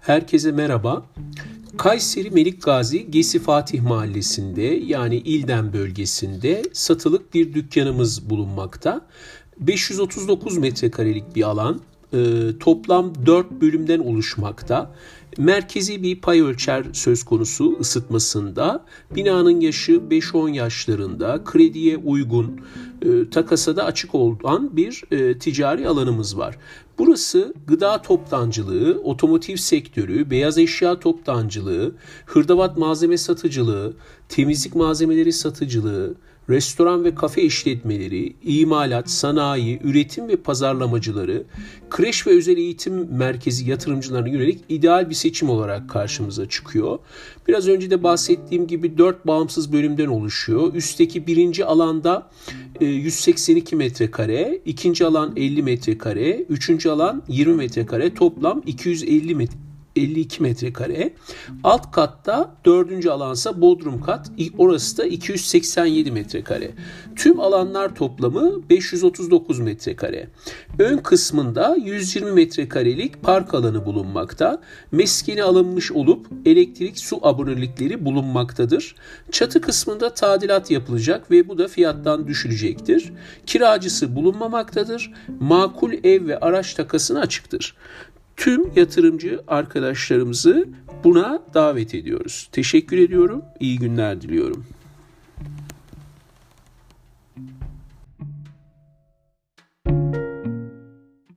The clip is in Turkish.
Herkese merhaba. Kayseri Melik Gazi Gesi Fatih Mahallesi'nde yani İlden bölgesinde satılık bir dükkanımız bulunmakta. 539 metrekarelik bir alan. Toplam 4 bölümden oluşmakta. Merkezi bir pay ölçer söz konusu ısıtmasında. Binanın yaşı 5-10 yaşlarında, krediye uygun, e, takasa da açık olan bir e, ticari alanımız var. Burası gıda toptancılığı, otomotiv sektörü, beyaz eşya toptancılığı, hırdavat malzeme satıcılığı, temizlik malzemeleri satıcılığı, restoran ve kafe işletmeleri, imalat, sanayi, üretim ve pazarlamacıları, kreş ve özel eğitim merkezi yatırımcılarına yönelik ideal bir seçim olarak karşımıza çıkıyor. Biraz önce de bahsettiğim gibi dört bağımsız bölümden oluşuyor. Üstteki birinci alanda 182 e, metrekare, ikinci alan 50 metrekare, üçüncü alan 20 metrekare, toplam 250 metre 52 metrekare. Alt katta dördüncü alansa bodrum kat. Orası da 287 metrekare. Tüm alanlar toplamı 539 metrekare. Ön kısmında 120 metrekarelik park alanı bulunmakta. Meskeni alınmış olup elektrik su abonelikleri bulunmaktadır. Çatı kısmında tadilat yapılacak ve bu da fiyattan düşülecektir. Kiracısı bulunmamaktadır. Makul ev ve araç takasına açıktır Tüm yatırımcı arkadaşlarımızı buna davet ediyoruz. Teşekkür ediyorum. İyi günler diliyorum.